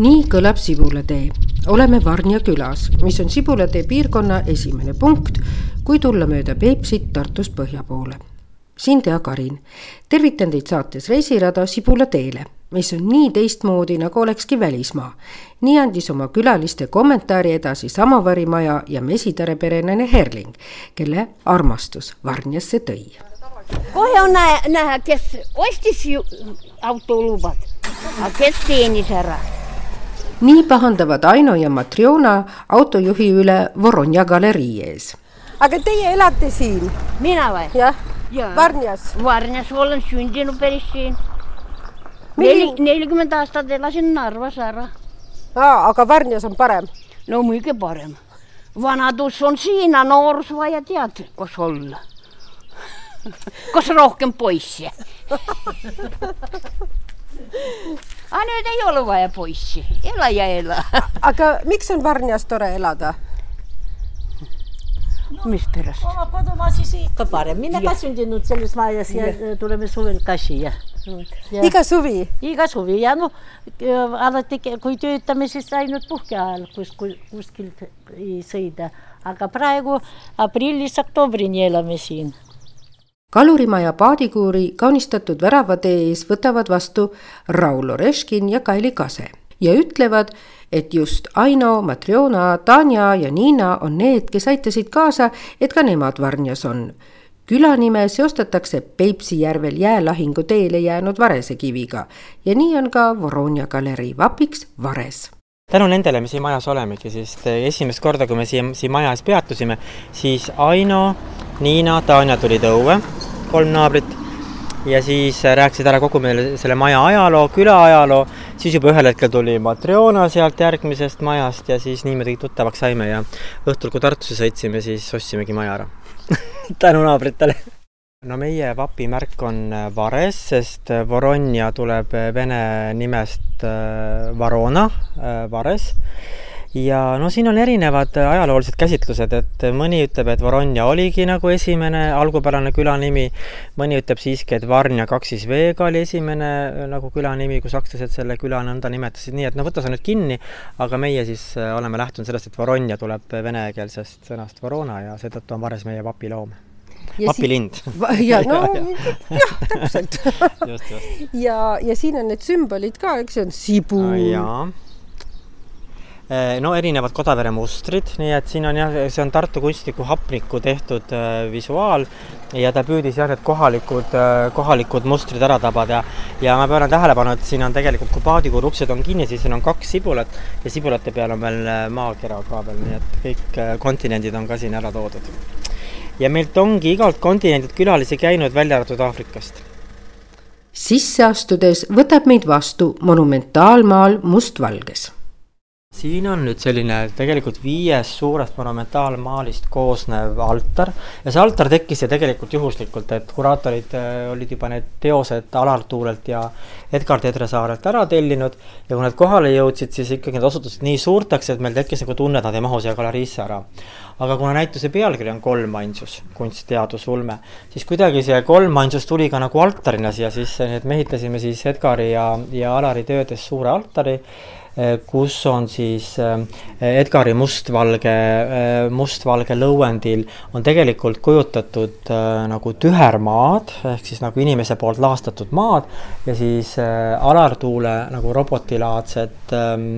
nii kõlab Sibulatee. oleme Varnja külas, mis on Sibulatee piirkonna esimene punkt, kui tulla mööda Peipsit Tartust põhja poole. siin Tea Karin, tervitan teid saates Reisirada Sibulateele, mis on nii teistmoodi, nagu olekski välismaa. nii andis oma külaliste kommentaari edasi Samavarimaja ja Mesitare perenaine Herling, kelle armastus Varnjasse tõi. kohe on näha, näha, kes ostis autolubad, aga kes teenis ära nii pahandavad Aino ja Matrjona autojuhi üle Voronja galerii ees. aga teie elate siin? mina või? jah ja., Varnjas? Varnjas olen sündinud päris siin. neli, nelikümmend aastat elasin Narvas ära. aa, aga Varnjas on parem? no muidugi parem. vanadus on siin, aga noorus vaja tead, kus olla kus rohkem poissi aga nüüd ei ole vaja poissi, ela ja ela. aga miks on Varnjas tore elada? mispärast? oma kodumaa siis ikka parem, mina ka sündinud selles majas ja, ja tuleme suvel ka siia. iga suvi? iga suvi ja noh, alati kui töötame, siis ainult puhke ajal kuskil, kuskilt ei sõida, aga praegu aprillis oktoobrini elame siin kalurimaja paadikuuri kaunistatud väravatee ees võtavad vastu Raul Oreškin ja Kaili Kase ja ütlevad, et just Aino, Matrjona, Tanja ja Niina on need, kes aitasid kaasa, et ka nemad Varnjas on. külanime seostatakse Peipsi järvel jäälahingu teele jäänud Varese kiviga ja nii on ka Voronja galerii vapiks Vares tänu nendele me siin majas olemegi, sest esimest korda, kui me siia, siin maja ees peatusime, siis Aino, Niina, Tanja tulid õue, kolm naabrit, ja siis rääkisid ära kogu meile selle maja ajaloo, küla ajaloo, siis juba ühel hetkel tuli Matriona sealt järgmisest majast ja siis niimoodi tuttavaks saime ja õhtul, kui Tartusse sõitsime, siis ostsimegi maja ära. Tänu naabritele! No meie vapimärk on Vares, sest Voronja tuleb vene nimest äh, Varona, äh, Vares ja no siin on erinevad ajaloolised käsitlused, et mõni ütleb, et Voronja oligi nagu esimene algupärane külanimi, mõni ütleb siiski, et Varnja kaks siis V-ga oli esimene äh, nagu külanimi, kui sakslased selle küla nõnda nimetasid, nii et no võta sa nüüd kinni, aga meie siis äh, oleme lähtunud sellest, et Voronja tuleb venekeelsest sõnast Vorona ja seetõttu on Vares meie vapiloom. Vapilind. ja no jah, täpselt. Ja, ja siin on need sümbolid ka, eks see on sibu. jaa. Eh, no erinevad Kodavere mustrid, nii et siin on jah, see on Tartu kunstniku hapniku tehtud äh, visuaal ja ta püüdis jah, need kohalikud äh,, kohalikud mustrid ära tabada. Ja, ma pööran tähelepanu, et siin on tegelikult, kui paadikuur uksed on kinni, siis siin on kaks sibulat ja sibulate peal on veel maakera ka veel, nii et kõik kontinendid on ka siin ära toodud. ja meilt ongi igalt kontinendilt külalisi käinud, välja arvatud Aafrikast. Sisse astudes võtab meid vastu monumentaalmaal mustvalges siin on nüüd selline tegelikult viiest suurest monumentaalmaalist koosnev altar. Ja see altar tekkis ja tegelikult juhuslikult, et kuraatorid äh, olid juba need teosed Alar Tuulelt ja Edgar Tedresaarelt ära tellinud. Ja kui nad kohale jõudsid, siis ikkagi need osutusid nii suurteks, et meil tekkis nagu tunne, et nad ei mahu siia galeriisse ära. aga kuna näituse pealkiri on kolmainsus, kunst, teadus, ulme, siis kuidagi see kolmainsus tuli ka nagu altarina siia sisse, nii et me ehitasime siis Edgari ja, ja Alari töödes suure altari kus on siis eh, Edgari mustvalge, eh, mustvalge lõuendil on tegelikult kujutatud nagu tühermaad ehk siis nagu inimese poolt laastatud maad ja siis Alar Tuule nagu robotilaadsed ehm,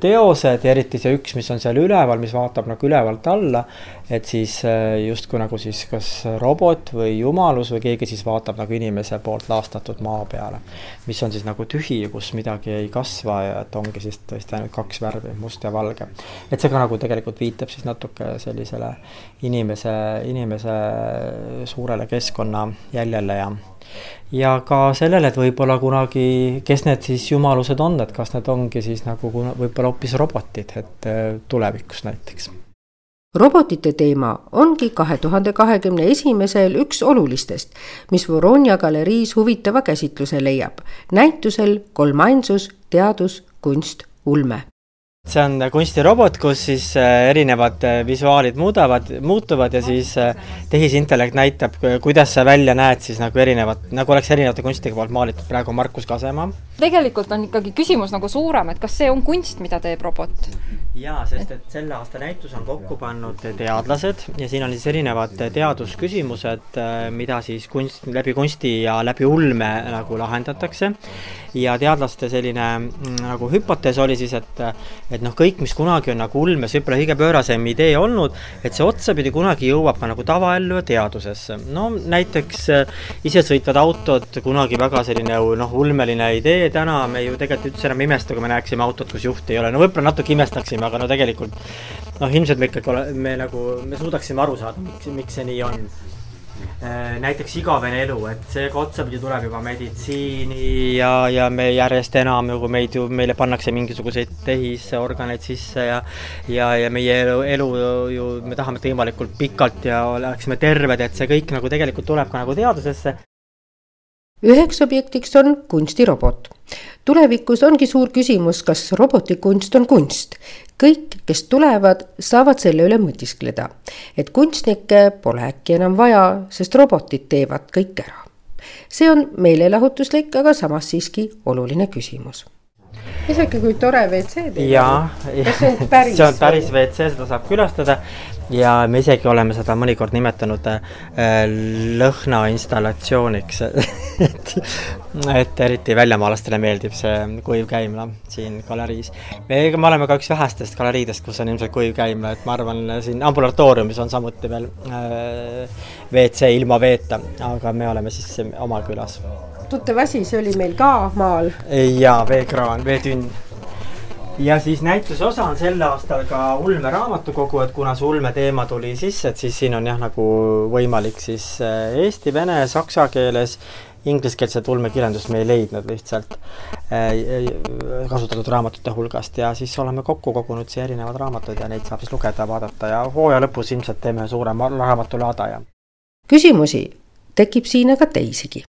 teosed ja eriti see üks, mis on seal üleval, mis vaatab nagu ülevalt alla et siis äh, justkui nagu siis kas robot või jumalus või keegi siis vaatab nagu inimese poolt laastatud maa peale, mis on siis nagu tühi, kus midagi ei kasva ja et ongi siis tõesti ainult kaks värvi, must ja valge. et see ka nagu tegelikult viitab siis natuke sellisele inimese, inimese suurele keskkonnajäljele ja ja ka sellele, et võib-olla kunagi, kes need siis jumalused on, et kas need ongi siis nagu võib-olla hoopis robotid, et äh, tulevikus näiteks robotite teema ongi kahe tuhande kahekümne esimesel üks olulistest, mis Voronja galeriis huvitava käsitluse leiab. näitusel kolmainsus teadus, kunst, ulme see on kunstirobot, kus siis äh, erinevad äh, visuaalid muudavad, muutuvad ja siis äh, tehisintellekt näitab, kuidas sa välja näed siis nagu erinevad, nagu oleks erinevate kunstnike poolt maalitud, praegu Markus Kasemaa. tegelikult on ikkagi küsimus nagu suurem, et kas see on kunst, mida teeb robot? jaa, sest et selle aasta näitus on kokku pannud teadlased ja siin on siis erinevad teadusküsimused, mida siis kunst, läbi kunsti ja läbi ulme nagu lahendatakse. Ja teadlaste selline mm, nagu hüpotees oli siis, et et noh, kõik, mis kunagi on nagu ulmes võib-olla kõige pöörasem idee olnud, et see otsapidi kunagi jõuab ka nagu tavaellu ja teadusesse. no näiteks äh, isesõitvad autod, kunagi väga selline noh, ulmeline idee, täna me ju tegelikult üldse enam ei imesta, kui me näeksime autot, kus juhti ei ole, no võib-olla natuke imestaksime, aga no tegelikult noh, ilmselt me ikkagi ole, me nagu, me suudaksime aru saada, miks, miks see nii on näiteks igavene elu, et see ka otsapidi tuleb juba meditsiini ja, ja me järjest enam nagu meid ju, meile pannakse mingisuguseid tehisorganeid sisse ja ja, ja meie elu, elu ju, me tahame, et võimalikult pikalt ja oleksime terved, et see kõik nagu tegelikult tuleb ka nagu teadusesse üheks objektiks on kunstirobot. Tulevikus ongi suur küsimus, kas robotikunst on kunst. kõik, kes tulevad, saavad selle üle mõtiskleda, et kunstnikke pole äkki enam vaja, sest robotid teevad kõik ära. see on meelelahutuslik, aga samas siiski oluline küsimus isegi kui tore WC teil on. jaa, see on päris WC, seda saab külastada ja me isegi oleme seda mõnikord nimetanud äh, lõhna installatsiooniks et, et eriti väljamaalastele meeldib see kuiv käimla siin galeriis. me, me oleme ka üks vähestest galeriidest, kus on ilmselt kuiv käimla, et ma arvan, siin ambulatooriumis on samuti veel äh, WC ilma veeta, aga me oleme siis oma külas. tuttav asi, see oli meil ka maal. jaa, veekraan, veetünn ja siis näituse osa on sel aastal ka Ulme raamatukogu, et kuna see ulme teema tuli sisse, et siis siin on jah, nagu võimalik siis äh, eesti, vene, saksa keeles, ingliskeelset ulmekirjandust me ei leidnud lihtsalt äh, kasutatud raamatute hulgast. Ja siis oleme kokku kogunud siia erinevad raamatud ja neid saab siis lugeda, vaadata. Ja hooaja lõpus ilmselt teeme suurema raamatulaada ja. küsimusi tekib siin aga teisigi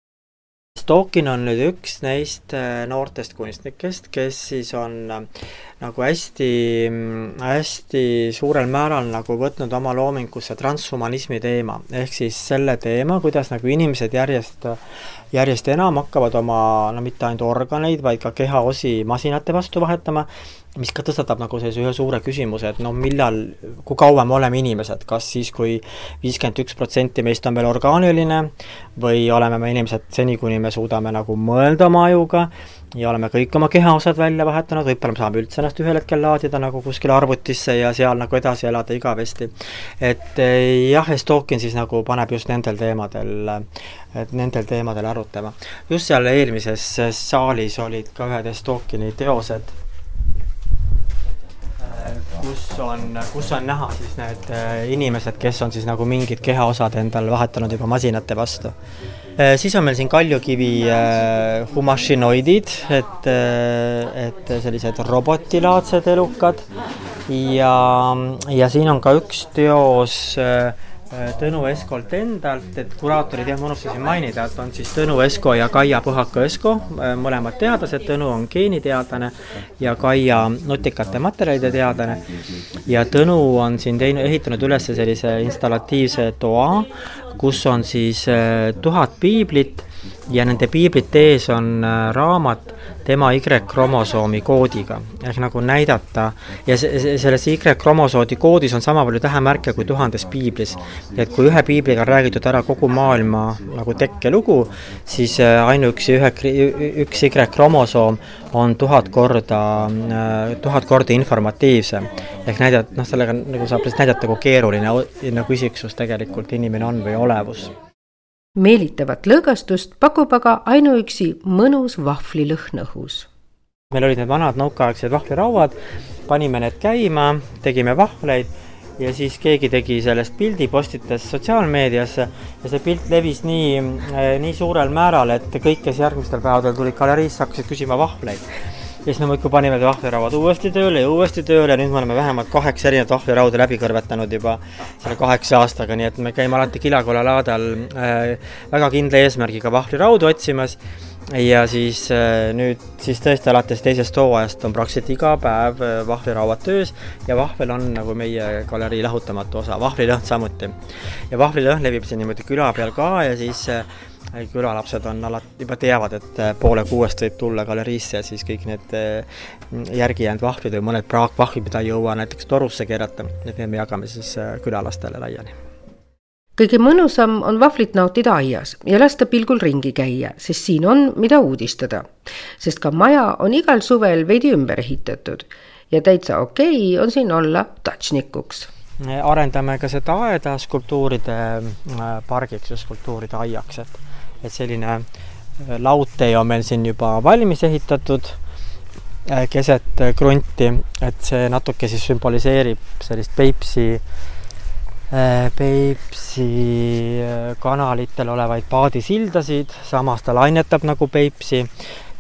Stokin on nüüd üks neist äh, noortest kunstnikest, kes siis on äh, nagu hästi, hästi suurel määral nagu võtnud oma loomingusse transhumanismi teema, ehk siis selle teema, kuidas nagu inimesed järjest, järjest enam hakkavad oma, no mitte ainult organeid, vaid ka kehaosi masinate vastu vahetama mis ka tõstatab nagu sellise ühe suure küsimuse, et no millal, kui kaua me oleme inimesed, kas siis, kui viiskümmend üks protsenti meist on veel orgaaniline või oleme me inimesed seni, kuni me suudame nagu mõelda oma ajuga ja oleme kõik oma kehaosad välja vahetanud, võib-olla me saame üldse ennast ühel hetkel laadida nagu kuskile arvutisse ja seal nagu edasi elada igavesti. et eh, jah, Estokin siis nagu paneb just nendel teemadel, et nendel teemadel arutama. just seal eelmises saalis olid ka ühed Estokini teosed kus on, kus on näha siis need äh, inimesed, kes on siis nagu mingid kehaosad endal vahetanud juba masinate vastu. Äh, siis on meil siin kaljukivi äh, humašinoidid, et, et sellised robotilaadsed elukad ja, ja siin on ka üks teos Äh, Tõnu Eskolt endalt, et kuraatorid jah, ma unustasin mainida, et on siis Tõnu Esko ja Kaia Põhaka-Esko, äh, mõlemad teadlased, Tõnu on geeniteadlane ja Kaia nutikate materjalide teadlane. ja Tõnu on siin teinud, ehitanud üles sellise installatiivse toa, kus on siis äh, tuhat piiblit ja nende piiblite ees on raamat tema Y-kromosoomi koodiga ehk nagu näidata ja selles Y-kromosoomi koodis on sama palju tähemärke kui tuhandes piiblis. et kui ühe piibliga on räägitud ära kogu maailma nagu tekkelugu, siis äh, ainuüksi ühe, üks Y-kromosoom on tuhat korda, äh, tuhat korda informatiivsem. ehk näidata, noh, sellega nagu saab lihtsalt näidata, kui keeruline nagu isiksus tegelikult inimene on või olevus meelitavat lõõgastust pakub aga ainuüksi mõnus vahvlilõhn õhus meil olid need vanad nõukaaegsed vahvlirauad, panime need käima, tegime vahvleid ja siis keegi tegi sellest pildi, postitas sotsiaalmeediasse ja see pilt levis nii, eh, nii suurel määral, et kõik, kes järgmistel päevadel tulid galeriisse, hakkasid küsima vahvleid. Ja siis me muudkui panime vahvlirauad uuesti tööle ja uuesti tööle. Ja nüüd me oleme vähemalt kaheksa erinevat vahvlirauda läbi kõrvetanud juba selle kaheksa aastaga, nii et me käime alati Kilakola laadal äh, väga kindla eesmärgiga vahvliraudu otsimas. Ja siis äh, nüüd siis tõesti alates teisest hooajast on praktiliselt iga päev äh, vahvlirauad töös. Ja vahvel on nagu meie galerii lahutamatu osa, vahvlilõhn samuti. ja vahvlilõhn levib siin niimoodi küla peal ka ja siis äh, külalapsed on alati, juba teavad, et poole kuuest võib tulla galeriisse ja siis kõik need järgi jäänud vahvlid või mõned praakvahvlid, mida ei jõua näiteks torusse keerata, need me jagame siis külalastele laiali kõige mõnusam on vahvlit nautida aias ja lasta pilgul ringi käia, sest siin on, mida uudistada. sest ka maja on igal suvel veidi ümber ehitatud ja täitsa okei okay on siin olla tatsnikuks. arendame ka seda aeda skulptuuride äh, pargiks ja skulptuuride aiaks, et, et selline äh, laudtee on meil siin juba valmis ehitatud äh, keset krunti, et see natuke siis sümboliseerib sellist Peipsi Äh, Peipsi kanalitel olevaid paadisildasid, samas ta lainetab nagu Peipsi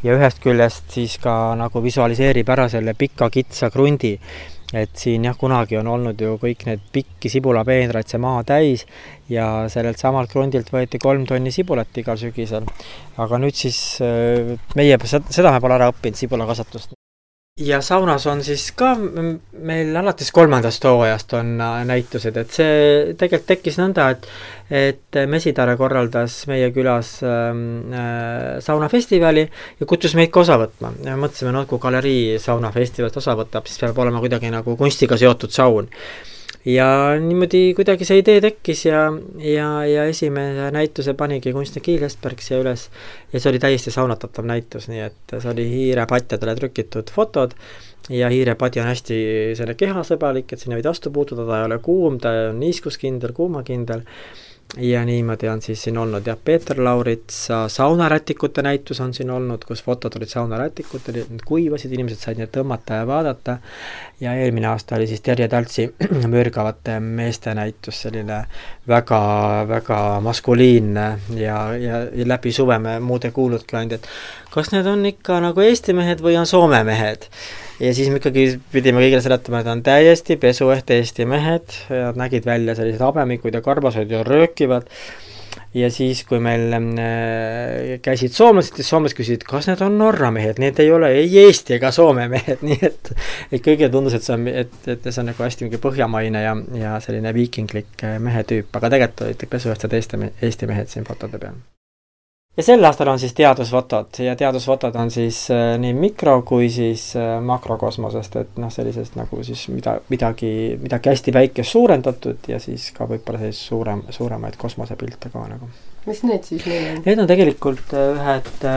ja ühest küljest siis ka nagu visualiseerib ära selle pika kitsa krundi. Et siin jah, kunagi on olnud ju kõik need pikki sibulapeenraid, see maa täis ja sellelt samalt krundilt võeti kolm tonni sibulat igal sügisel. aga nüüd siis äh, meie, seda me pole ära õppinud, sibulakasvatust ja saunas on siis ka meil alates kolmandast hooajast on äh, näitused, et see tegelikult tekkis nõnda, et et Mesitare korraldas meie külas ähm, äh, saunafestivali ja kutsus meid ka osa võtma. Ja mõtlesime, no kui galerii saunafestivalilt osa võtab, siis peab olema kuidagi nagu kunstiga seotud saun ja niimoodi kuidagi see idee tekkis ja, ja, ja esimese näituse panigi kunstnik Hiil Esberg siia üles. Ja see oli täiesti saunatatav näitus, nii et see oli hiirepatjadele trükitud fotod. Ja hiirepadi on hästi selle kehasõbralik, et sinna võid vastu puutuda, ta ei ole kuum, ta on niiskuskindel, kuumakindel ja niimoodi on siis siin olnud jah, Peeter Lauritsa saunarätikute näitus on siin olnud, kus fotod olid saunarätikutel, need kuivasid, inimesed said neid tõmmata ja vaadata, ja eelmine aasta oli siis Terje Taltsi mürgavate meeste näitus, selline väga, väga maskuliinne ja, ja, ja läbi suve me muud ei kuulnudki ainult, et kas need on ikka nagu Eesti mehed või on Soome mehed ja siis me ikkagi pidime kõigile seletama, et on täiesti pesueht Eesti mehed, nad nägid välja sellised habemikud ja karbased ja röökivad, ja siis, kui meil äh, käisid soomlased, siis soomlased küsisid, kas need on Norra mehed, need ei ole ei Eesti ega Soome mehed, nii et et kõigile tundus, et see on, et, et see on nagu hästi mingi põhjamaine ja, ja selline viikinglik äh, mehetüüp, aga tegelikult olid pesuehtsad Eesti, Eesti mehed siin fotode peal ja sel aastal on siis teadusfotod ja teadusfotod on siis äh, nii mikro kui siis äh, makrokosmosest, et noh, sellisest nagu siis mida, midagi, midagi hästi väikest suurendatud ja siis ka võib-olla sellist suurem, suuremaid kosmosepilte ka nagu. mis need siis meil on? Need on tegelikult äh, ühed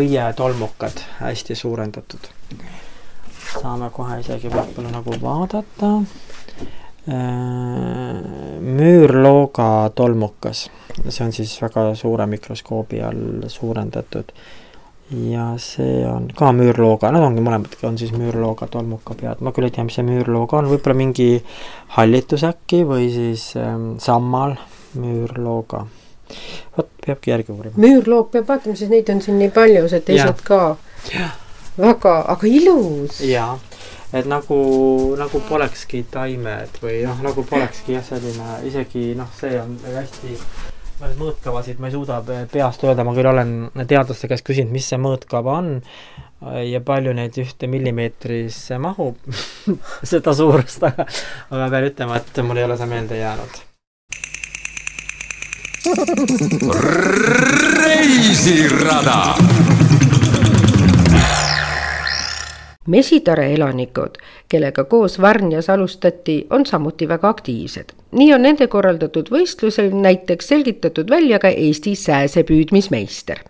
õietolmukad, hästi suurendatud. saame kohe isegi võib-olla nagu vaadata. Müürlooga tolmukas see on siis väga suure mikroskoobi all suurendatud. ja see on ka müürlooga, nad ongi mõlemad, on siis müürlooga tolmukapead, ma küll ei tea, mis see müürlooga on, võib-olla mingi hallitus äkki või siis ähm, sammal müürlooga. vot, peabki järgi uurima. müürloog peab vaatama, sest neid on siin nii palju, see teised ka. väga, aga ilus. jaa et nagu, nagu polekski taimed või noh, nagu polekski jah, selline isegi noh, see on hästi Neid mõõtkavasid ma ei suuda peast öelda, ma küll olen teadlaste käest küsinud, mis see mõõtkava on ja palju neid ühte millimeetrisse mahub seda suurust, aga, aga pean ütlema, et mul ei ole see meelde jäänud. reisirada Mesitare elanikud, kellega koos Varnjas alustati, on samuti väga aktiivsed. nii on nende korraldatud võistlusel näiteks selgitatud välja ka Eesti sääsepüüdmismeister.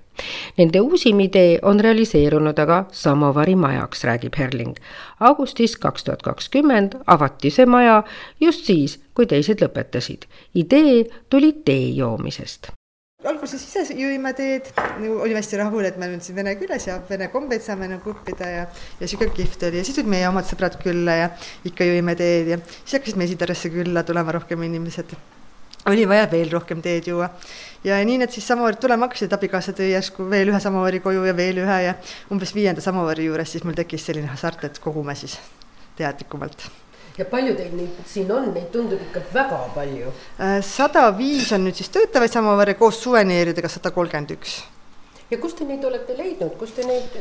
Nende uusim idee on realiseerunud aga Samovari majaks, räägib Herling. augustis kaks tuhat kakskümmend avati see maja just siis, kui teised lõpetasid. idee tuli tee joomisest naabruses ise jõime teed, nagu olime hästi rahul, et me oleme siin vene külas ja vene kombeid saame nagu õppida ja, ja sihuke kihvt oli. Ja siis tulid meie omad sõbrad külla ja ikka jõime teed ja siis hakkasid Mesitarasse külla tulema rohkem inimesed. oli vaja veel rohkem teed juua. Ja nii need siis samavõrd tulema hakkasid, abikaasa tõi järsku veel ühe samavari koju ja veel ühe ja umbes viienda samavari juures siis mul tekkis selline hasart, et kogume siis teadlikumalt ja palju teil neid siin on, neid tundub ikka väga palju. Äh, sada viis on nüüd siis töötavaid samavare koos suveneeridega sada kolmkümmend üks. ja kust te neid olete leidnud, kust te neid?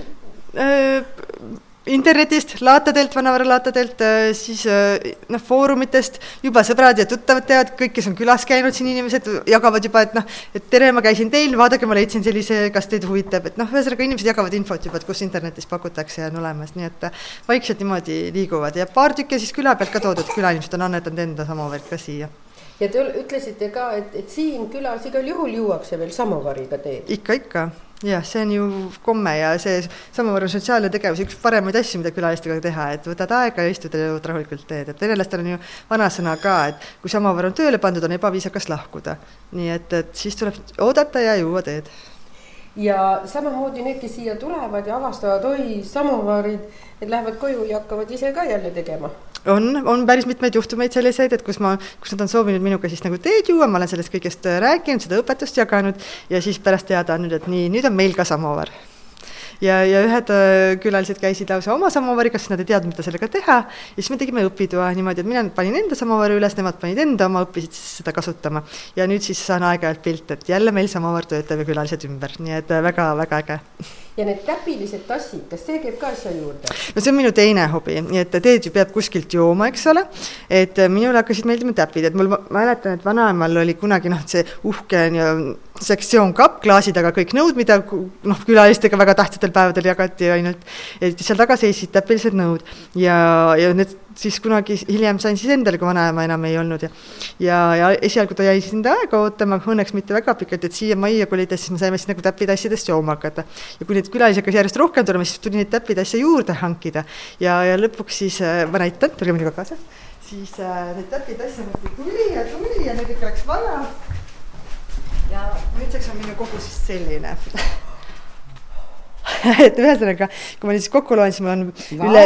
Internetist, laatadelt, vanavaralaatadelt, äh, siis äh, noh, foorumitest. Juba sõbrad ja tuttavad teavad, kõik, kes on külas käinud siin, inimesed jagavad juba, et noh, et tere, ma käisin teil, vaadake, ma leidsin sellise, kas teid huvitab, et noh, ühesõnaga inimesed jagavad infot juba, et kus internetis pakutakse ja on olemas, nii et äh, vaikselt niimoodi liiguvad. Ja paar tükki siis küla pealt ka toodud, külainimesed on annetanud enda samovärk ka siia. Ja te ütlesite ka, et, et siin külas igal juhul juuakse veel samovariga teed. ikka, ikka jah, see on ju komme ja see samavõrra sotsiaalne tegevus, üks paremaid asju, mida külalistega teha, et võtad aega ja istud ja jõuad rahulikult teed, et venelastel on ju vanasõna ka, et kui samavar on tööle pandud, on ebaviisakas lahkuda. nii et, et siis tuleb oodata ja juua teed ja samamoodi need, kes siia tulevad ja avastavad, oi, samovarid, need lähevad koju ja hakkavad ise ka jälle tegema. On, on päris mitmeid juhtumeid selliseid, et kus ma, kus nad on soovinud minuga siis nagu teed juua, ma olen sellest kõigest rääkinud, seda õpetust jaganud ja siis pärast teada andnud, et nii, nüüd on meil ka samovar ja, ja ühed äh, külalised käisid lausa oma samavariga, sest nad ei teadnud, mida sellega teha. ja siis me tegime õpitoa niimoodi, et mina panin enda samavari üles, nemad panid enda oma, õppisid siis seda kasutama. ja nüüd siis saan aeg-ajalt pilte, et jälle meil samavar töötab ja külalised ümber, nii et väga-väga äh, äge ja need täpilised tassid, kas see käib ka asja juurde? no see on minu teine hobi, nii et teed ju peab kuskilt jooma, eks ole. et minule hakkasid meeldima täpid, et mul, ma mäletan, et vanaemal oli kunagi noh, see uhke sektsioon kapp, klaasi taga kõik nõud, mida noh, külalistega väga tähtsatel päevadel jagati ainult. et seal taga seisid täpilised nõud ja, ja need siis kunagi hiljem sain siis endale, kui vanaema enam ei olnud ja ja, ja esialgu ta jäi siis enda aega ootama, õnneks mitte väga pikalt, et siia majja kolides siis me saime siis nagu täpitassidest jooma hakata. ja kui neid külalisi hakkas järjest rohkem tulema, siis tuli neid täpitasse juurde hankida ja, ja lõpuks siis äh, ma näitan, tulge minuga kaasa, siis äh, neid täpitasse muudkui tuli ja tuli ja neid ikka läks vaja. ja nüüdseks on minu kogus selline et ühesõnaga, kui ma siis kokku loen, siis mul on wow. üle,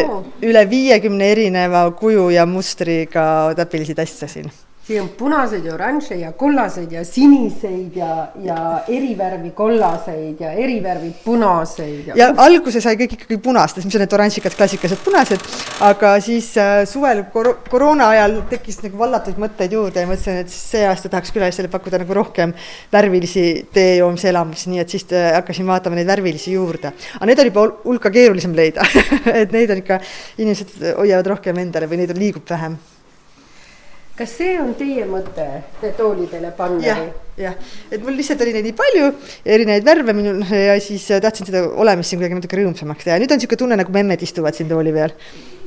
üle viiekümne erineva kuju ja mustriga täpilisi tasse siin siin on punaseid ja oranže ja kollaseid ja siniseid ja, ja erivärvi kollaseid ja erivärvi punaseid. ja, ja alguse sai kõik ikkagi punastest, mis on need oranžikad klassikalised punased, aga siis äh, suvel kor koroona ajal tekkis nagu vallatuid mõtteid juurde ja mõtlesin, et see aasta tahaks külalistele pakkuda nagu rohkem värvilisi tee joomise elamusi, nii et siis äh, hakkasin vaatama neid värvilisi juurde. aga need oli juba hulka keerulisem leida et neid on ikka, inimesed hoiavad rohkem endale või neid on, liigub vähem kas see on teie mõte toolidele panna? jah, jah, et mul lihtsalt oli neid nii palju, erinevaid värve minul ja siis tahtsin seda olemist siin kuidagi natuke rõõmsamaks teha, nüüd on niisugune tunne, nagu memmed istuvad siin tooli peal.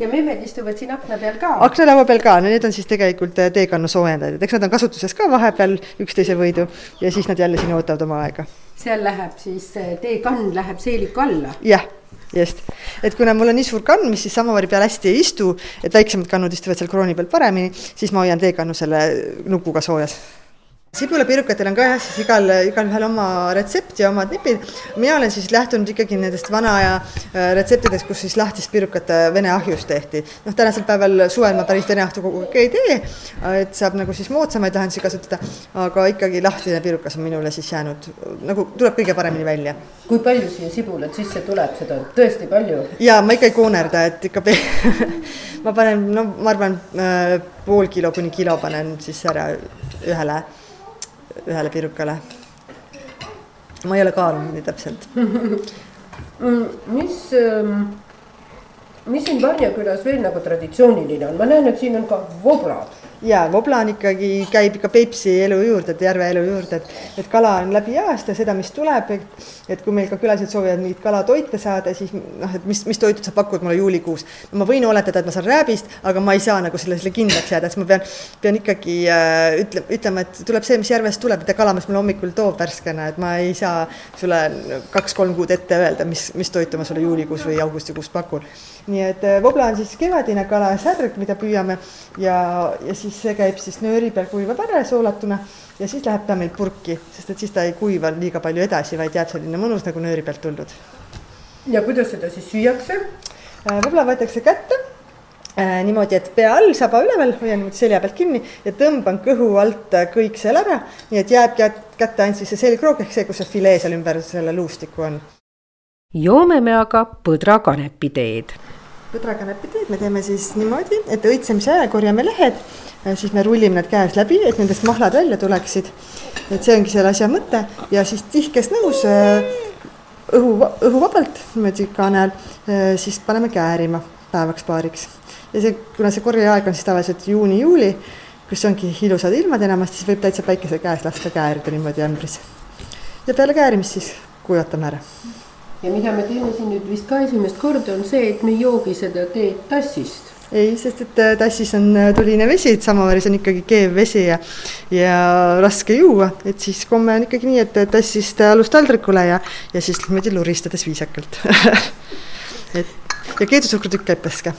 ja memmed istuvad siin akna peal ka? aknalaua peal ka, no need on siis tegelikult äh, teekannu soojendajad, et eks nad on kasutuses ka vahepeal üksteise võidu ja siis nad jälle siin ootavad oma aega. seal läheb siis, teekann läheb seeliku alla? jah just, et kuna mul on nii suur kann, mis siis samavari peal hästi ei istu, et väiksemad kannud istuvad seal krooni peal paremini, siis ma hoian teekannu selle nukuga soojas sibulapirukatel on ka jah, siis igal, igalühel oma retsept ja omad nipid. mina olen siis lähtunud ikkagi nendest vana aja äh, retseptidest, kus siis lahtist pirukat äh, vene ahjust tehti. noh, tänasel päeval suvel ma päris vene ahju kogu aeg ei tee, et saab nagu siis moodsamaid lahendusi kasutada, aga ikkagi lahtine pirukas on minule siis jäänud nagu tuleb kõige paremini välja. kui palju siia sibulat sisse tuleb, seda on tõesti palju? ja ma ikka ei koonerda, et ikka ma panen, no ma arvan, äh, pool kilo kuni kilo panen siis ära ühele ühele pirukale. ma ei ole kaalunud nii täpselt. Mm, mis, ähm, mis siin Varja külas veel nagu traditsiooniline on, ma näen, et siin on ka voblad ja vobla on ikkagi, käib ikka Peipsi elu juurde, et järve elu juurde, et, et kala on läbi aasta seda, mis tuleb, et, kui meil ka külalised soovivad mingit kalatoite saada, siis noh, et mis, mis toitu sa pakud mulle juulikuus. ma võin oletada, et ma saan rääbist, aga ma ei saa nagu sellele kindlaks jääda, siis ma pean, pean ikkagi äh, ütle, ütlema, et tuleb see, mis järvest tuleb, mida kalamees mulle hommikul toob värskena, et ma ei saa sulle kaks-kolm kuud ette öelda, mis, mis toitu ma sulle juulikuus või augustikuus pakun. Nii et vobla on siis kevadine kala särg, mida püüame ja, ja siis see käib siis nööri peal kuivab ära soolatuna ja siis läheb ta meil purki, sest et siis ta ei kuiva liiga palju edasi, vaid jääb selline mõnus nagu nööri pealt tuldud. ja kuidas seda siis süüakse? vobla võetakse kätte Äh, niimoodi, et pea all, saba üleval, hoian niimoodi selja pealt kinni ja tõmban kõhu alt kõik seal ära, nii et jääb kätte ainult siis see selgroog ehk see, kus see filee seal ümber selle luustiku on. Joome me aga põdrakanepiteed. põdrakanepiteed me teeme siis niimoodi, et õitsemise ajal korjame lehed, äh, siis me rullime need käes läbi, et nendest mahlad välja tuleksid. et see ongi selle asja mõte ja siis tihkes nõus äh, õhu, õhuvabalt niimoodi kaane all, siis paneme käärima päevaks-paariks ja see, kuna see korjeaeg on siis tavaliselt juuni-juuli, kus ongi ilusad ilmad enamasti, siis võib täitsa päikese käes lasta käärida niimoodi ämbris. ja peale käärimist siis kuivatame ära. Ja mida me teeme siin nüüd vist ka esimest korda, on see, et me ei joogi seda teed tassist. Ei, sest et äh, tassis on äh, tuline vesi, et samaväris on ikkagi keev vesi ja, ja raske juua, et siis komme on ikkagi nii, et tassist alust taldrikule ja, ja siis niimoodi luristades viisakalt. Et ja keedusuhkrutükk käib peske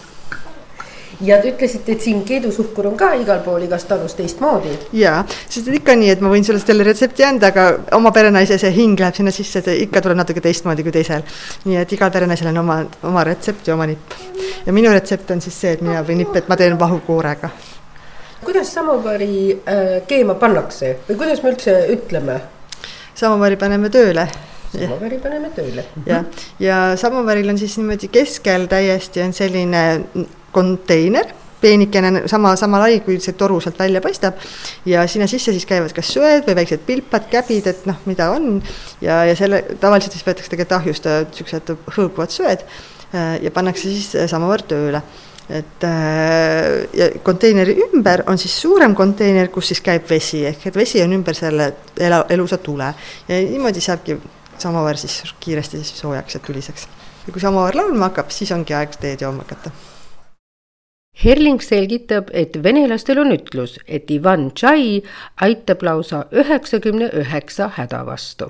ja te ütlesite, et siin keedusuhkur on ka igal pool igas talus teistmoodi. ja, sest ikka nii, et ma võin sulle selle retsepti anda, aga oma perenaise see hing läheb sinna sisse, et ikka tuleb natuke teistmoodi kui teisel. nii et igal perenaisel on oma, oma retsept ja oma nipp. ja minu retsept on siis see, et mina või nipp, et ma teen vahukoorega. kuidas samovari äh, keema pannakse või kuidas me üldse ütleme? samovari paneme tööle samovari paneme tööle. jah, ja samovaril on siis niimoodi keskel täiesti on selline konteiner, peenikene, sama, sama lai, kui see toru sealt välja paistab. ja sinna sisse siis käivad kas söed või väiksed pilpad, käbid, et noh, mida on. ja, ja selle tavaliselt siis võetakse tegelikult ahjust siuksed hõõguvad söed ja pannakse siis samamoodi tööle et äh, ja konteineri ümber on siis suurem konteiner, kus siis käib vesi, ehk et vesi on ümber selle ela, elusa tule ja niimoodi saabki samaväär siis kiiresti siis soojaks ja tuliseks. ja kui samaväär laulma hakkab, siis ongi aeg teed jooma hakata Herling selgitab, et venelastel on ütlus, et Ivan Tšai aitab lausa üheksakümne üheksa häda vastu.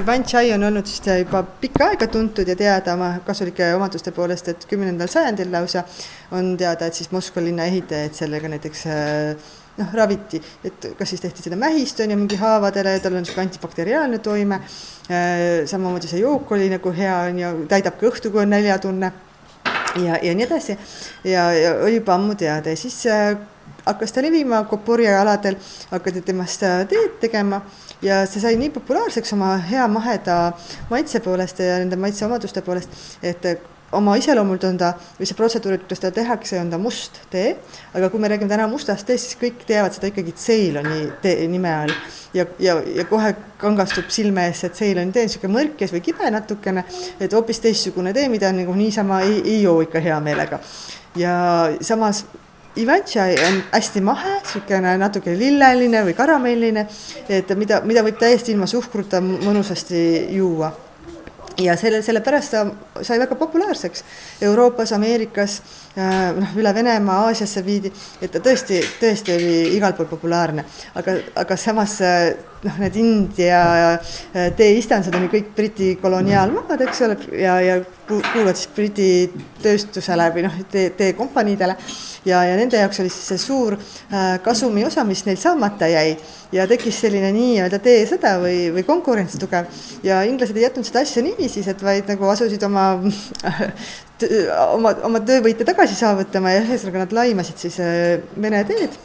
Ivan Tšai on olnud siis juba pikka aega tuntud ja teada oma kasulike omaduste poolest, et kümnendal sajandil lausa on teada, et siis Moskva linna ehitajaid sellega näiteks äh, noh, raviti, et kas siis tehti seda mähist, on ju, mingi haavadele, tal on niisugune antibakteriaalne toime, äh, samamoodi see jook oli nagu hea, on ju, täidab kõhtu, kui on näljatunne. Ja, ja nii edasi. ja, ja oli juba ammu teada ja siis äh, hakkas ta levima Koporja aladel, hakati temast äh, teed tegema. Ja see sai nii populaarseks oma hea maheda maitse poolest ja nende maitseomaduste poolest, et oma iseloomult on ta, või see protseduur, kuidas teda tehakse, on ta must tee, aga kui me räägime täna mustast teest, siis kõik teavad seda ikkagi Ceyloni tee nime all. ja, ja, ja kohe kangastub silme ees, et Ceyloni tee on niisugune mõrkes või kibe natukene, et hoopis teistsugune tee, mida nagu niisama ei, ei joo ikka hea meelega. ja samas Ivantšai on hästi mahe, niisugune natuke lilleline või karamelline, et mida, mida võib täiesti ilma suhkruta mõnusasti juua ja selle, sellepärast ta sai väga populaarseks. Euroopas, Ameerikas, äh, noh, üle Venemaa, Aasiasse viidi, et ta tõesti, tõesti oli igal pool populaarne, aga, aga samas äh, noh, need India äh, teeistandsed on ju kõik Briti koloniaalmaad, eks ole, ja, ja kuuluvad siis Briti tööstusele või noh, tee, teekompaniidele ja, ja nende jaoks oli siis see suur äh, kasumi osa, mis neil saamata jäi. Ja tekkis selline nii-öelda teesõda või, või konkurents tugev. Ja inglased ei jätnud seda asja niiviisi, et vaid nagu asusid oma oma, oma töövõite tagasi saavutama ja ühesõnaga nad laimasid siis äh, Vene teed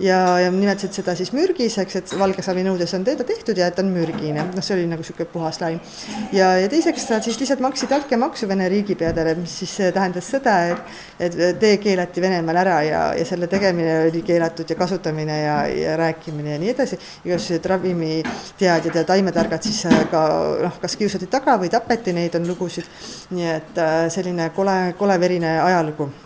ja, ja nimetasid seda siis mürgiseks, et valgesavi nõudes on teda tehtud ja et on mürgine, noh, see oli nagu niisugune puhas laim. ja, ja teiseks nad siis lihtsalt maksid altkäemaksu Vene riigipeadele, mis siis tähendas seda, et, et tee keelati Venemaal ära ja, ja selle tegemine oli keelatud ja kasutamine ja, ja rääkimine ja nii edasi. igasugused ravimiteadjad ja taimetargad siis äh, ka noh, kas kiusati taga või tapeti, neid on lugusid. nii et äh, selline kole, kole verine ajalugu Äh,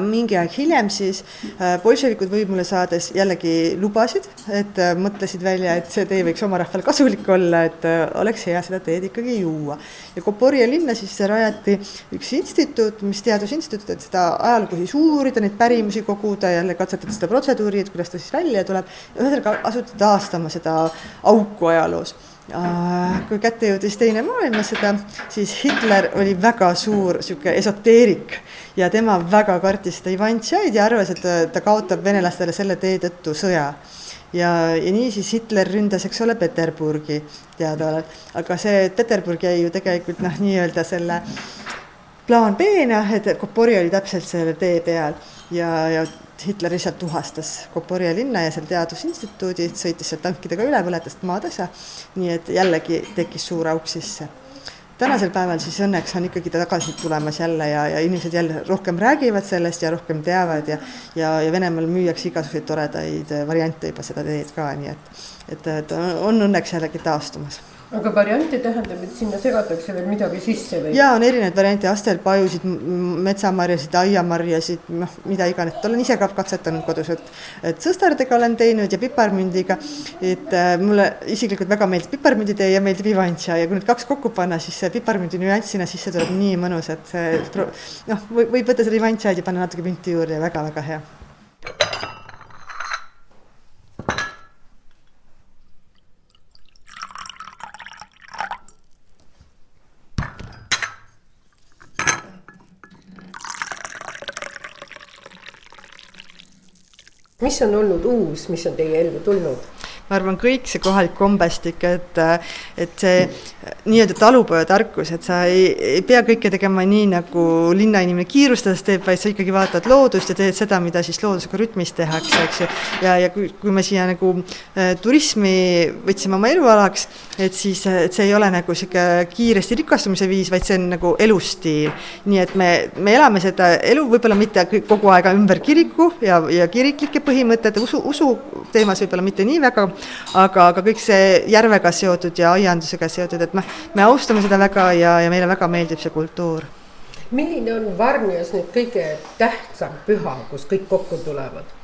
mingi aeg hiljem siis äh, bolševikud võimule saades jällegi lubasid, et äh, mõtlesid välja, et see tee võiks oma rahvale kasulik olla, et oleks hea seda teed ikkagi juua. ja Koporje linna siis rajati üks instituut, mis teadusinstituut, et seda ajalugu siis uurida, neid pärimusi koguda, jälle katsetada seda protseduuri, et kuidas ta siis välja tuleb. ühesõnaga asuti taastama seda auku ajaloos kui kätte jõudis Teine maailmasõda, siis Hitler oli väga suur niisugune esoteerik ja tema väga kartis seda Ivantšaid ja arvas, et ta kaotab venelastele selle tee tõttu sõja. Ja, ja niisiis Hitler ründas, eks ole, Peterburgi teadaolevalt, aga see Peterburg jäi ju tegelikult noh, nii-öelda selle plaan B-na, et Kopori oli täpselt selle tee peal. Ja, ja Hitler lihtsalt tuhastas Koporia linna ja seal teadusinstituudi, sõitis sealt tankidega üle, põletas maatasa, nii et jällegi tekkis suur auk sisse. Tänasel päeval siis õnneks on ikkagi ta tagasi tulemas jälle ja, ja inimesed jälle rohkem räägivad sellest ja rohkem teavad ja ja, ja Venemaal müüakse igasuguseid toredaid variante juba seda teed ka, nii et et, et on õnneks jällegi taastumas aga variante tähendab, et sinna segatakse veel midagi sisse või? ja on erinevaid variante, astelpajusid, metsamarjasid, aiamarjasid, noh, mida iganes, olen ise ka katsetanud kodus, et et sõstardega olen teinud ja piparmündiga. et äh, mulle isiklikult väga meeldib piparmünditee ja meeldib ivantša ja kui need kaks kokku panna, siis see piparmündi nüanss sinna sisse tuleb nii mõnus, et see noh, võib võtta seda ivantšaid ja panna natuke münti juurde ja väga-väga hea mis on olnud uus, mis on teie ellu tulnud? Ma arvan, kõik see kohalik kombestik, et, et see nii-öelda talupojatarkus, et sa ei, ei pea kõike tegema nii, nagu linnainimene kiirustades teeb, vaid sa ikkagi vaatad loodust ja teed seda, mida siis loodusega rütmis tehakse, eks ju. ja, ja kui, kui me siia nagu äh, turismi võtsime oma elualaks, et siis, et see ei ole nagu niisugune kiiresti rikastumise viis, vaid see on nagu elustiil. nii et me, me elame seda elu võib-olla mitte kogu aeg ümber kiriku ja, ja kiriklike põhimõtete, usu, usu teemas võib-olla mitte nii väga, aga, aga kõik see järvega seotud ja aiandusega seotud, et noh, me austame seda väga ja, ja meile väga meeldib see kultuur. milline on Varnias nüüd kõige tähtsam püha, kus kõik kokku tulevad?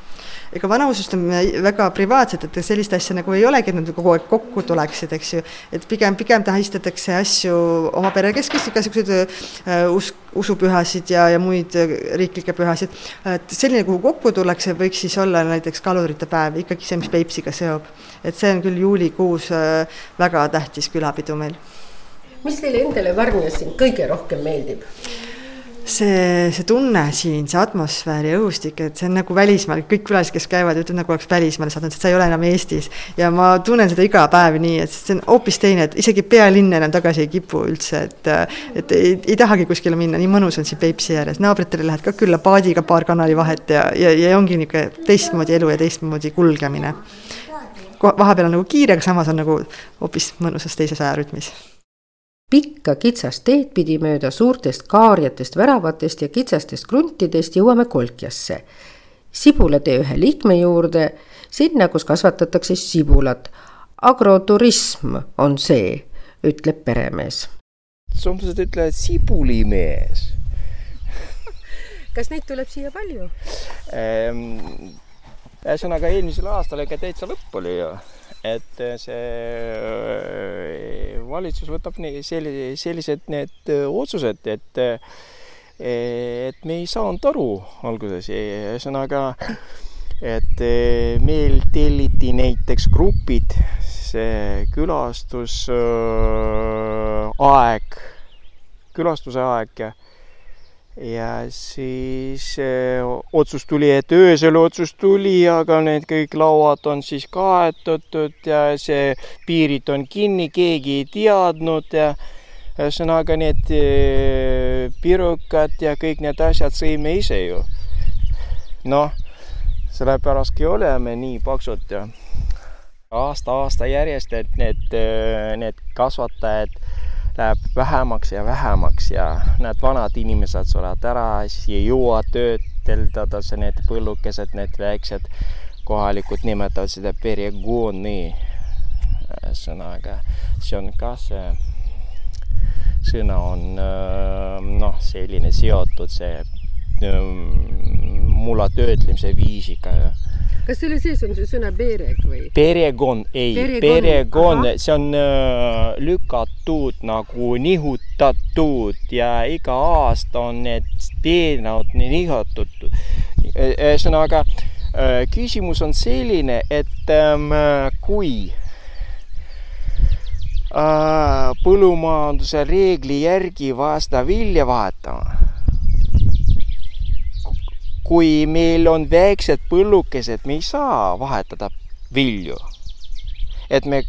Ega vanausust on väga privaatsed, et sellist asja nagu ei olegi, et nad kogu aeg kokku tuleksid, eks ju. et pigem, pigem tähistatakse asju oma pere keskus, igasuguseid äh, usk, usupühasid ja, ja muid riiklikke pühasid. et selline, kuhu kokku tullakse, võiks siis olla näiteks kalurite päev, ikkagi see, mis Peipsiga seob. et see on küll juulikuus äh, väga tähtis külapidu meil. mis teile endale Varnias siin kõige rohkem meeldib? See, see tunne siin, see atmosfäär ja õhustik, et see on nagu välismaal, kõik külalised, kes käivad, ütlevad nagu oleks välismaale sattunud, et sa ei ole enam Eestis. ja ma tunnen seda iga päev nii, et see on hoopis teine, et isegi pealinna enam tagasi ei kipu üldse, et et ei, ei tahagi kuskile minna, nii mõnus on siin Peipsi ääres, naabritele lähed ka külla paadiga paar kanali vahet ja, ja, ja ongi niisugune teistmoodi elu ja teistmoodi kulgemine. vahepeal on nagu kiire, aga samas on nagu hoopis mõnusas teises ajarütmis pikka kitsast teed pidi mööda suurtest kaarjatest väravatest ja kitsastest kruntidest jõuame Kolkjasse. sibulatee ühe liikme juurde, sinna, kus kasvatatakse sibulat. agroturism on see, ütleb peremees. soomlased ütlevad sibulimees kas neid tuleb siia palju ehm,? ühesõnaga eelmisel aastal ikka täitsa lõpp oli ju et äh, see äh, valitsus võtab nii selli-, sellised need äh, otsused, et et me ei saanud aru alguses, ühesõnaga, et meil telliti näiteks grupid, see külastusaeg, külastuse aeg ja siis äh, otsus tuli, et öösel otsus tuli, aga need kõik lauad on siis kaetatud ja see piirid on kinni, keegi ei teadnud ja ühesõnaga need äh, pirukad ja kõik need asjad sõime ise ju. noh, sellepärastki oleme nii paksud ja aasta-aasta järjest, et need, need kasvatajad läheb vähemaks ja vähemaks ja need vanad inimesed surevad ära, siis ei jõua töödeldada, need põllukesed, need väiksed kohalikud nimetavad seda perekonni. ühesõnaga, see on ka see sõna on noh, selline seotud see mula töötlemise viisiga kas selle sees on see sõna pereg või? perekond, ei, perekond, see on äh, lükatud nagu nihutatud ja iga aasta on need teenad nihutud. ühesõnaga äh, küsimus on selline, et ähm, kui põllumajanduse reegli järgi vaja vilja vahetama. Kui meil on väiksed põllukesed, me ei saa vahetada vilju. et me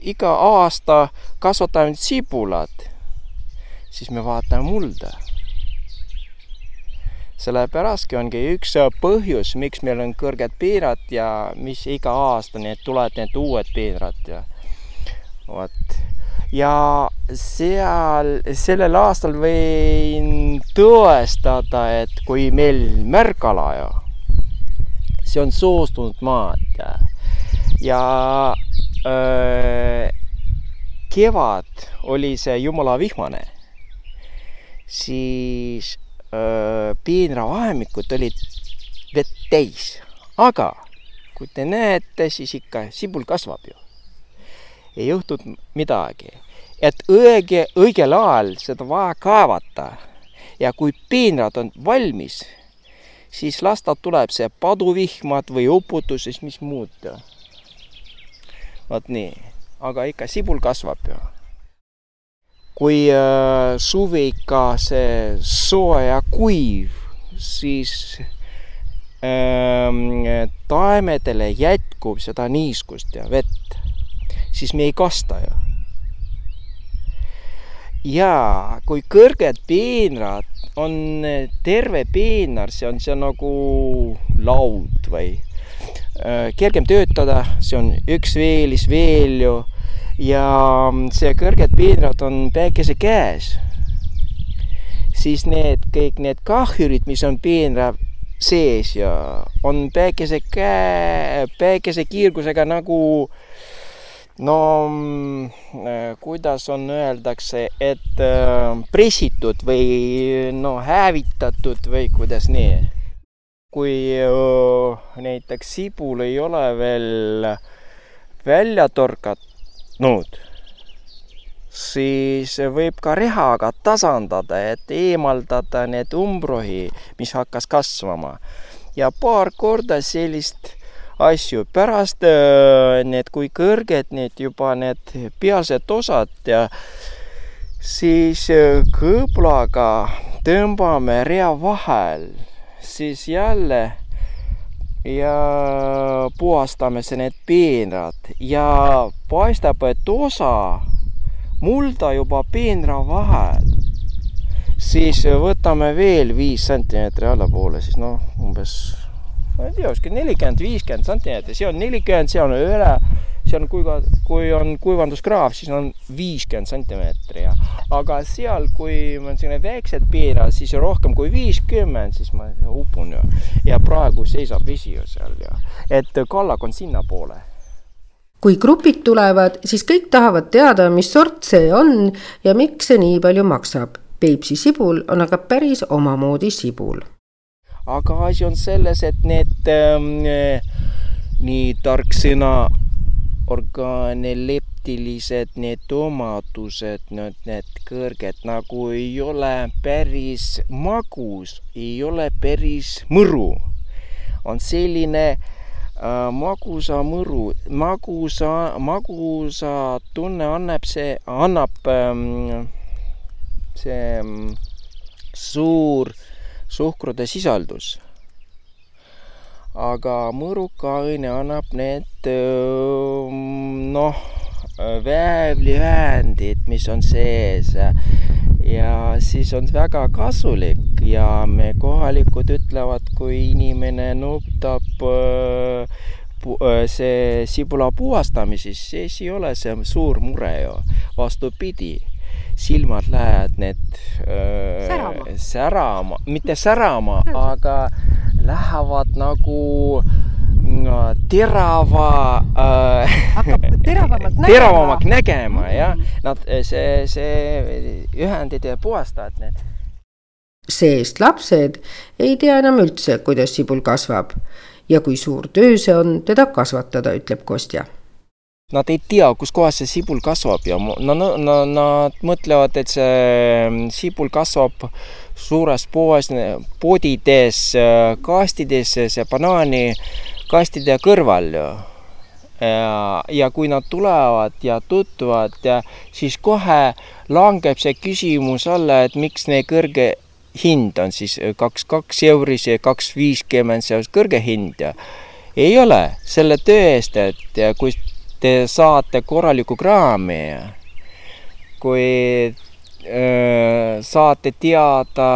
iga aasta kasvatame sibulat, siis me vaatame mulda. sellepärastki ongi üks põhjus, miks meil on kõrged piirad ja mis iga aasta need tulevad need uued piirad ja vot. Ja seal, sellel aastal võin tõestada, et kui meil märgala ja see on soostunud maad. Ja öö, kevad oli see jumala vihmane, siis piinravahemikud olid vett täis, aga kui te näete, siis ikka sibul kasvab ju. Ei juhtunud midagi, et õige, õigel ajal seda vaja kaevata ja kui piinrad on valmis, siis las ta tuleb see paduvihmad või uputus, siis mis muud. vot nii aga ikka sibul kasvab ju. kui äh, suvi ikka see soe ja kuiv, siis äh, taimedele jätkub seda niiskust ja vett, siis me ei kasta ju. ja kui kõrged peenrad on terve peenar, see on see nagu laud või Äh, kergem töötada, see on üks veelis veel ju ja see kõrged piirad on päikese käes, siis need kõik need kahjurid, mis on piira sees ja on päikese käe, päikese kiirgusega nagu no äh, kuidas on, öeldakse, et äh, pressitud või no hävitatud või kuidas nii kui näiteks sibul ei ole veel välja torganud, siis võib ka rehaga tasandada, et eemaldada need umbrohi, mis hakkas kasvama. ja paar korda sellist asju, pärast need, kui kõrged need juba need pealsed osad ja siis kõblaga tõmbame rea vahel siis jälle ja puhastame see need peenrad ja paistab, et osa mulda juba peenra vahel, siis võtame veel viis sentimeetri allapoole, siis noh, umbes ma ei tea, kuskil nelikümmend, viiskümmend sentimeetrit, see on nelikümmend, see on üle see on, kui, kui on kuivanduskraav, siis on viiskümmend sentimeetri ja, aga seal, kui on selline väiksed piirad, siis rohkem kui viiskümmend, siis ma upun ju. ja praegu seisab vesi ju seal ja, et kallak on sinnapoole kui grupid tulevad, siis kõik tahavad teada, mis sort see on ja miks see nii palju maksab. Peipsi sibul on aga päris omamoodi sibul. Aga asi on selles, et need ähm, nii tark sõna orgaaneleptilised need omadused, need, need kõrged nagu ei ole päris magus, ei ole päris mõru. on selline äh, magusa mõru, magusa, magusa tunne annab see, annab ähm, see ähm, suur suhkrude sisaldus. Aga mõruka õnne annab need noh, väävliühendid, mis on sees. Ja siis on väga kasulik ja me kohalikud ütlevad, kui inimene nutab see sibula puhastamises, siis ei ole see suur mure ju, vastupidi silmad lähevad need öö, särama, särama., mitte särama, aga lähevad nagu terava äh,. hakkab teravamalt nägema. teravamalt nägema jah, nad, see, see ühendid ja puhastavad need. see-eest lapsed ei tea enam üldse, kuidas sibul kasvab ja kui suur töö see on teda kasvatada, ütleb Kostja Nad ei tea, kus kohas see sibul kasvab ja no, no, nad mõtlevad, et see sibul kasvab suures poes, podides, kastides, see banaani kastide kõrval. Ja, ja kui nad tulevad ja tutvuvad siis kohe langeb see küsimus alla, et miks nii kõrge hind on siis kaks, kaks euris ja kaks viiskümmend, see on kõrge hind. Ei ole selle töö eest, et kui te saate korraliku kraami, kui öö, saate teada,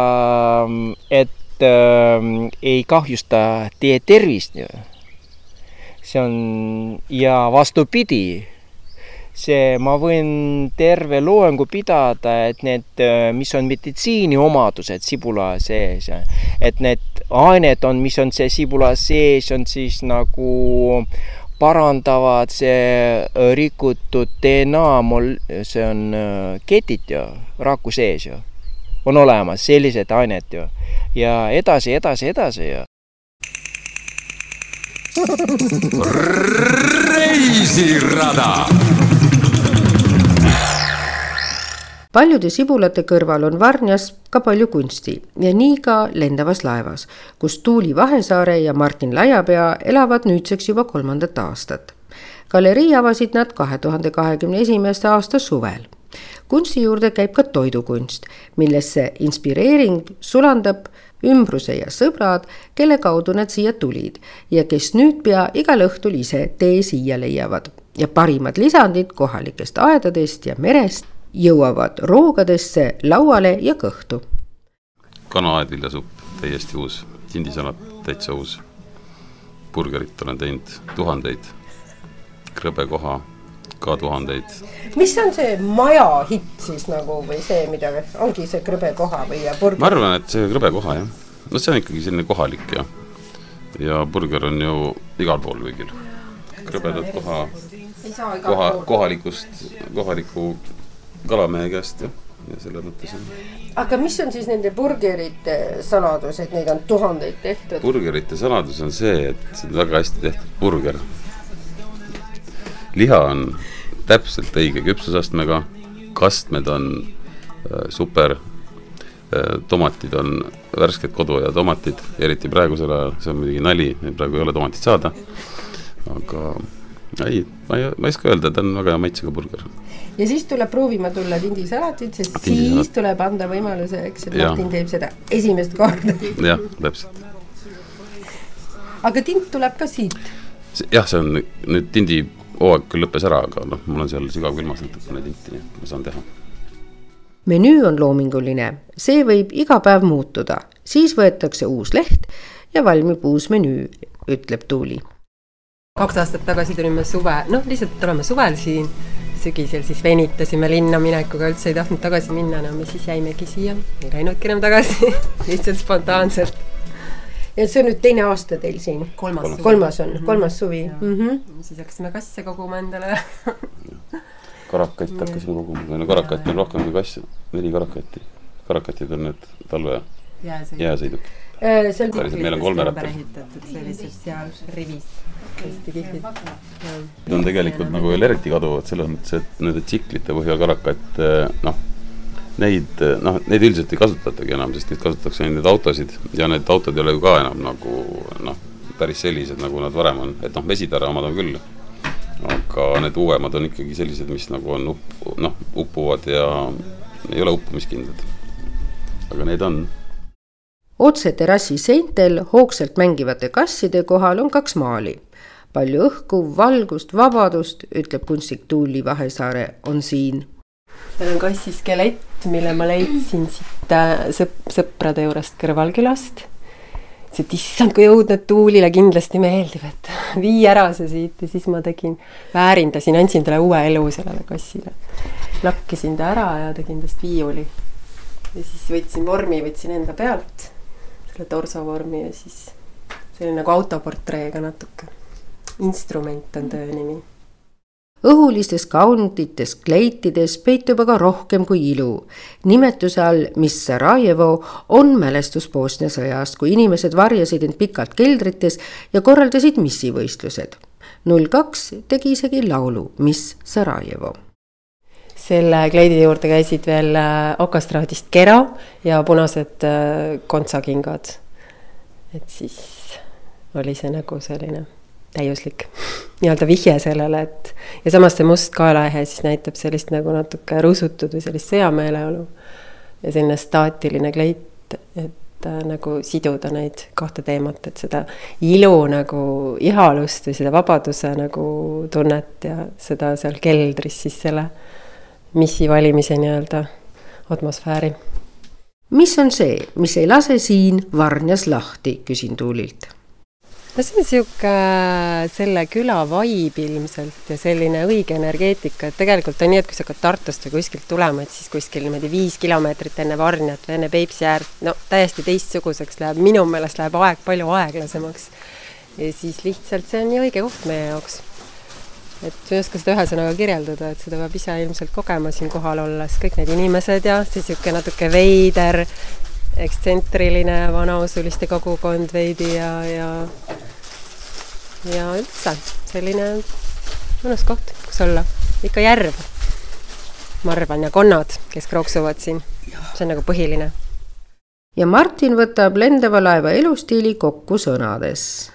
et öö, ei kahjusta teie tervist see on ja vastupidi, see, ma võin terve loengu pidada, et need, mis on meditsiiniomadused sibula sees, et need ained on, mis on see sibula sees, on siis nagu parandavad see rikutud DNA mol-, see on ketid ju, raku sees ju, on olemas sellised ained ju. ja edasi, edasi, edasi ju reisirada. Paljude sibulate kõrval on Varnjas ka palju kunsti ja nii ka lendavas laevas, kus Tuuli Vahesaare ja Martin Laiapea elavad nüüdseks juba kolmandat aastat. galerii avasid nad kahe tuhande kahekümne esimese aasta suvel kunsti juurde käib ka toidukunst, millesse inspireering sulandab ümbruse ja sõbrad, kelle kaudu nad siia tulid ja kes nüüd pea igal õhtul ise tee siia leiavad ja parimad lisandid kohalikest aedadest ja merest jõuavad roogadesse, lauale ja kõhtu. kanaaedviljasupp, täiesti uus, tindisalat täitsa uus. burgerit olen teinud tuhandeid, krõbekoha ka tuhandeid. mis on see maja hitt siis nagu või see, mida ongi see krõbekoha või ja burger? ma arvan, et see krõbekoha jah, no see on ikkagi selline kohalik ja, ja burger on ju igal pool kõigil. krõbedat koha, koha, kohalikust, kohaliku kalamehe käest jah ja selles mõttes on. aga mis on siis nende burgerite saladus, et neid on tuhandeid tehtud? burgerite saladus on see, et see on väga hästi tehtud burger liha on täpselt õige küpsusastmega, kastmed on äh, super äh,, tomatid on värsked koduaia tomatid, eriti praegusel ajal, see on muidugi nali, praegu ei ole tomatit saada, aga ei, ma ei, ma ei oska öelda, ta on väga hea maitsega burger. ja siis tuleb proovima tulla tindisalatit, sest Tindisalat. siis tuleb anda võimaluse, eks, et Martin teeb seda esimest korda. jah, täpselt. aga tind tuleb ka siit? jah, see on nüüd tindi hooaeg küll lõppes ära, aga noh, mul on seal sügavkülmas natukene tinti, nii et ma saan teha. menüü on loominguline, see võib iga päev muutuda, siis võetakse uus leht ja valmib uus menüü, ütleb Tuuli. Kaks aastat tagasi tulime suve, noh, lihtsalt oleme suvel siin, sügisel siis venitasime linna minekuga, üldse ei tahtnud tagasi minna enam ja siis jäimegi siia, ei läinudki enam tagasi lihtsalt spontaanselt ja see on nüüd teine aasta teil siin? kolmas, kolmas on mm, -hmm. kolmas suvi. Mm -hmm. siis hakkasime kasse koguma endale karakaid hakkasin koguma, no karakaid on rohkem kui kasse, neli karakatti. karakatid on need talve jääsõidukid. Äh, päriselt, meil on kolmerapper. ehitatud sellised seal rivis, hästi kihvtid. Need on tegelikult nagu veel eriti kaduvad selles mõttes, et nende tsiklite põhjal karakat noh neid noh, neid üldiselt ei kasutatagi enam, sest neid kasutatakse ainult neid autosid ja need autod ei ole ju ka enam nagu noh, päris sellised, nagu nad varem on, et noh, vesitara omad on küll. aga need uuemad on ikkagi sellised, mis nagu on up-, noh, upuvad ja ei ole uppumiskindlad. aga neid on. Otse terrassi seintel hoogsalt mängivate kasside kohal on kaks maali palju õhku, valgust, vabadust, ütleb kunstnik Tuuli Vahesaare, on siin seal on kassi skelett, mille ma leidsin siit äh, sõp-, sõprade juurest Kõrvalkülast. ütlesin, et issand, kui õudne, Tuulile kindlasti meeldib, et vii ära see siit ja siis ma tegin, väärindasin, andsin talle uue elu sellele kassile. lakkisin ta ära ja tegin tast viiuli. ja siis võtsin vormi, võtsin enda pealt, selle torsovormi ja siis oli nagu autoportreega natuke. instrument on töö nimi õhulistes kaundites kleitides peitub aga rohkem kui ilu. nimetuse all Miss Sarajevo on mälestus Bosnia sõjast, kui inimesed varjasid end pikalt keldrites ja korraldasid missivõistlused. null kaks tegi isegi laulu Miss Sarajevo selle kleidi juurde käisid veel äh, okastraadist kera ja punased äh, kontsakingad. et siis oli see nagu selline täiuslik nii-öelda vihje sellele, et ja samas see must kaelaehe siis näitab sellist nagu natuke rusutud või sellist sõjameeleolu ja selline staatiline kleit, et äh, nagu siduda neid kahte teemat, et seda ilu nagu ihalust või seda vabaduse nagu tunnet ja seda seal keldris siis selle missi valimise nii-öelda atmosfääri. mis on see, mis ei lase siin Varnjas lahti, küsin Tuulilt no see on sihuke selle küla vibe ilmselt ja selline õige energeetika, et tegelikult on nii, et kui sa hakkad Tartust või kuskilt tulema, et siis kuskil niimoodi viis kilomeetrit enne Varnjat või enne Peipsi äärt, no täiesti teistsuguseks läheb, minu meelest läheb aeg palju aeglasemaks. ja siis lihtsalt see on nii õige koht meie jaoks. Et ei oska seda ühesõnaga kirjeldada, et seda peab ise ilmselt kogema siin kohal olles, kõik need inimesed ja see sihuke natuke veider ekstsentriline vanausuliste kogukond veidi ja, ja ja üldse selline mõnus koht, kus olla, ikka järv, ma arvan, ja konnad, kes krooksuvad siin, see on nagu põhiline. ja Martin võtab lendava laeva elustiili kokku sõnades.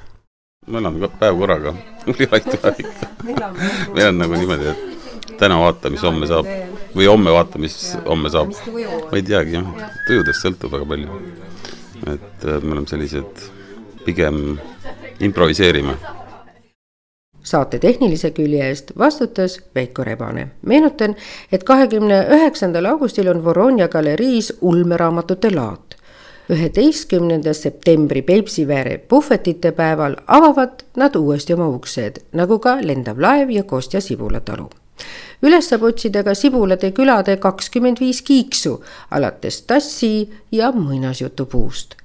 Me elame päev korraga, ei ole tulevikku. meil on nagu niimoodi, et täna vaata, mis homme saab või homme vaata, mis homme saab. ma ei teagi jah, tujudest sõltub väga palju. et äh, me oleme sellised, pigem improviseerime. saate tehnilise külje eest vastutas Veiko Rebane. meenutan, et kahekümne üheksandal augustil on Voronja galeriis ulmeraamatute laat üheteistkümnenda septembri Peipsiveere puhvetite päeval avavad nad uuesti oma uksed, nagu ka lendav laev ja Kostja sibulatalu üles saab otsida ka Sibulade külade kakskümmend viis kiiksu alates tassi ja muinasjutupuust.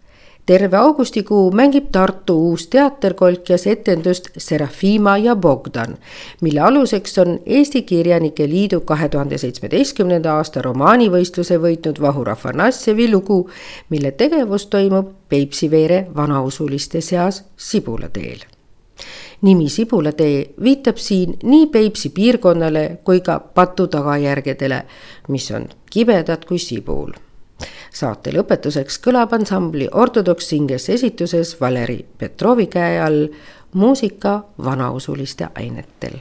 Terve augustikuu mängib Tartu uus teaterkolkjas etendust Serafima ja Bogdan, mille aluseks on Eesti Kirjanike Liidu kahe tuhande seitsmeteistkümnenda aasta romaanivõistluse võitnud Vahur Afanasjevi lugu, mille tegevus toimub Peipsiveere vanausuliste seas Sibulateel nimi Sibulatee viitab siin nii Peipsi piirkonnale kui ka patu tagajärgedele, mis on kibedad kui sibul. Saate lõpetuseks kõlab ansambli Ortodoks Singers esituses Valeri Petrovi käe all muusika vanausuliste ainetel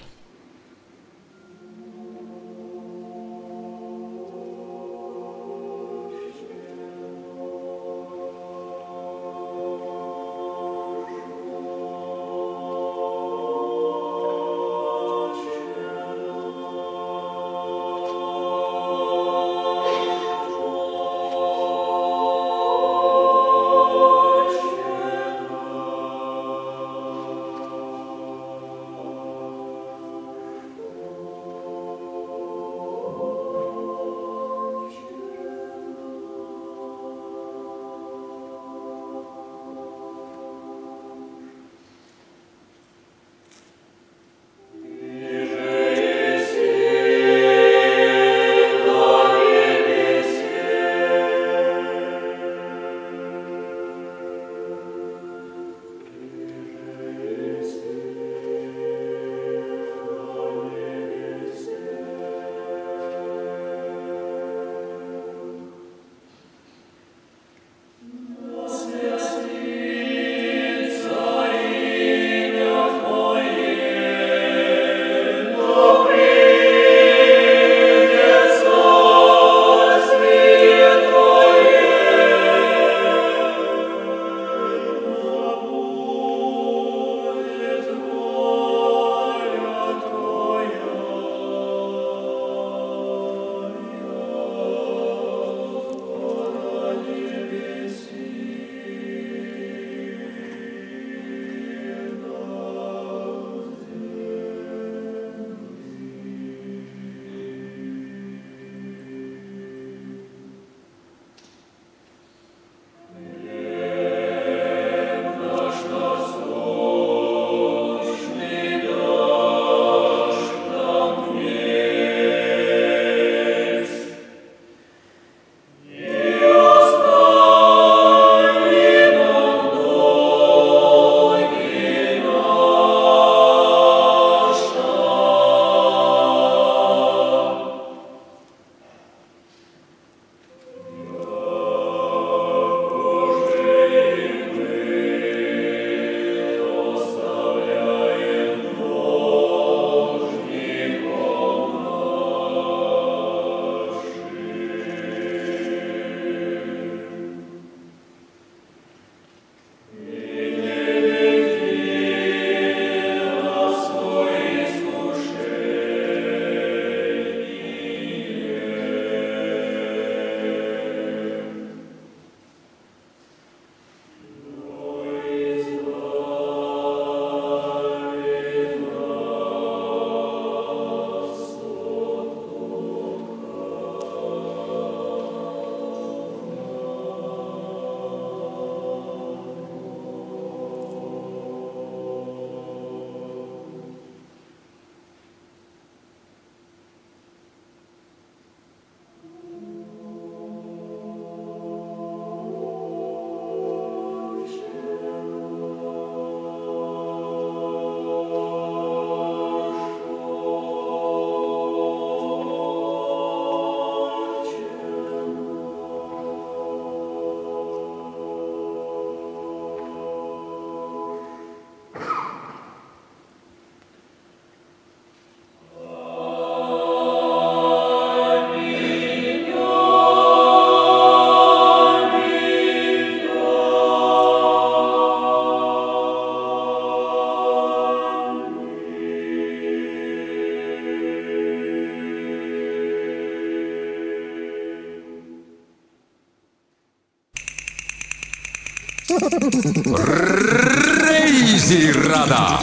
reisirada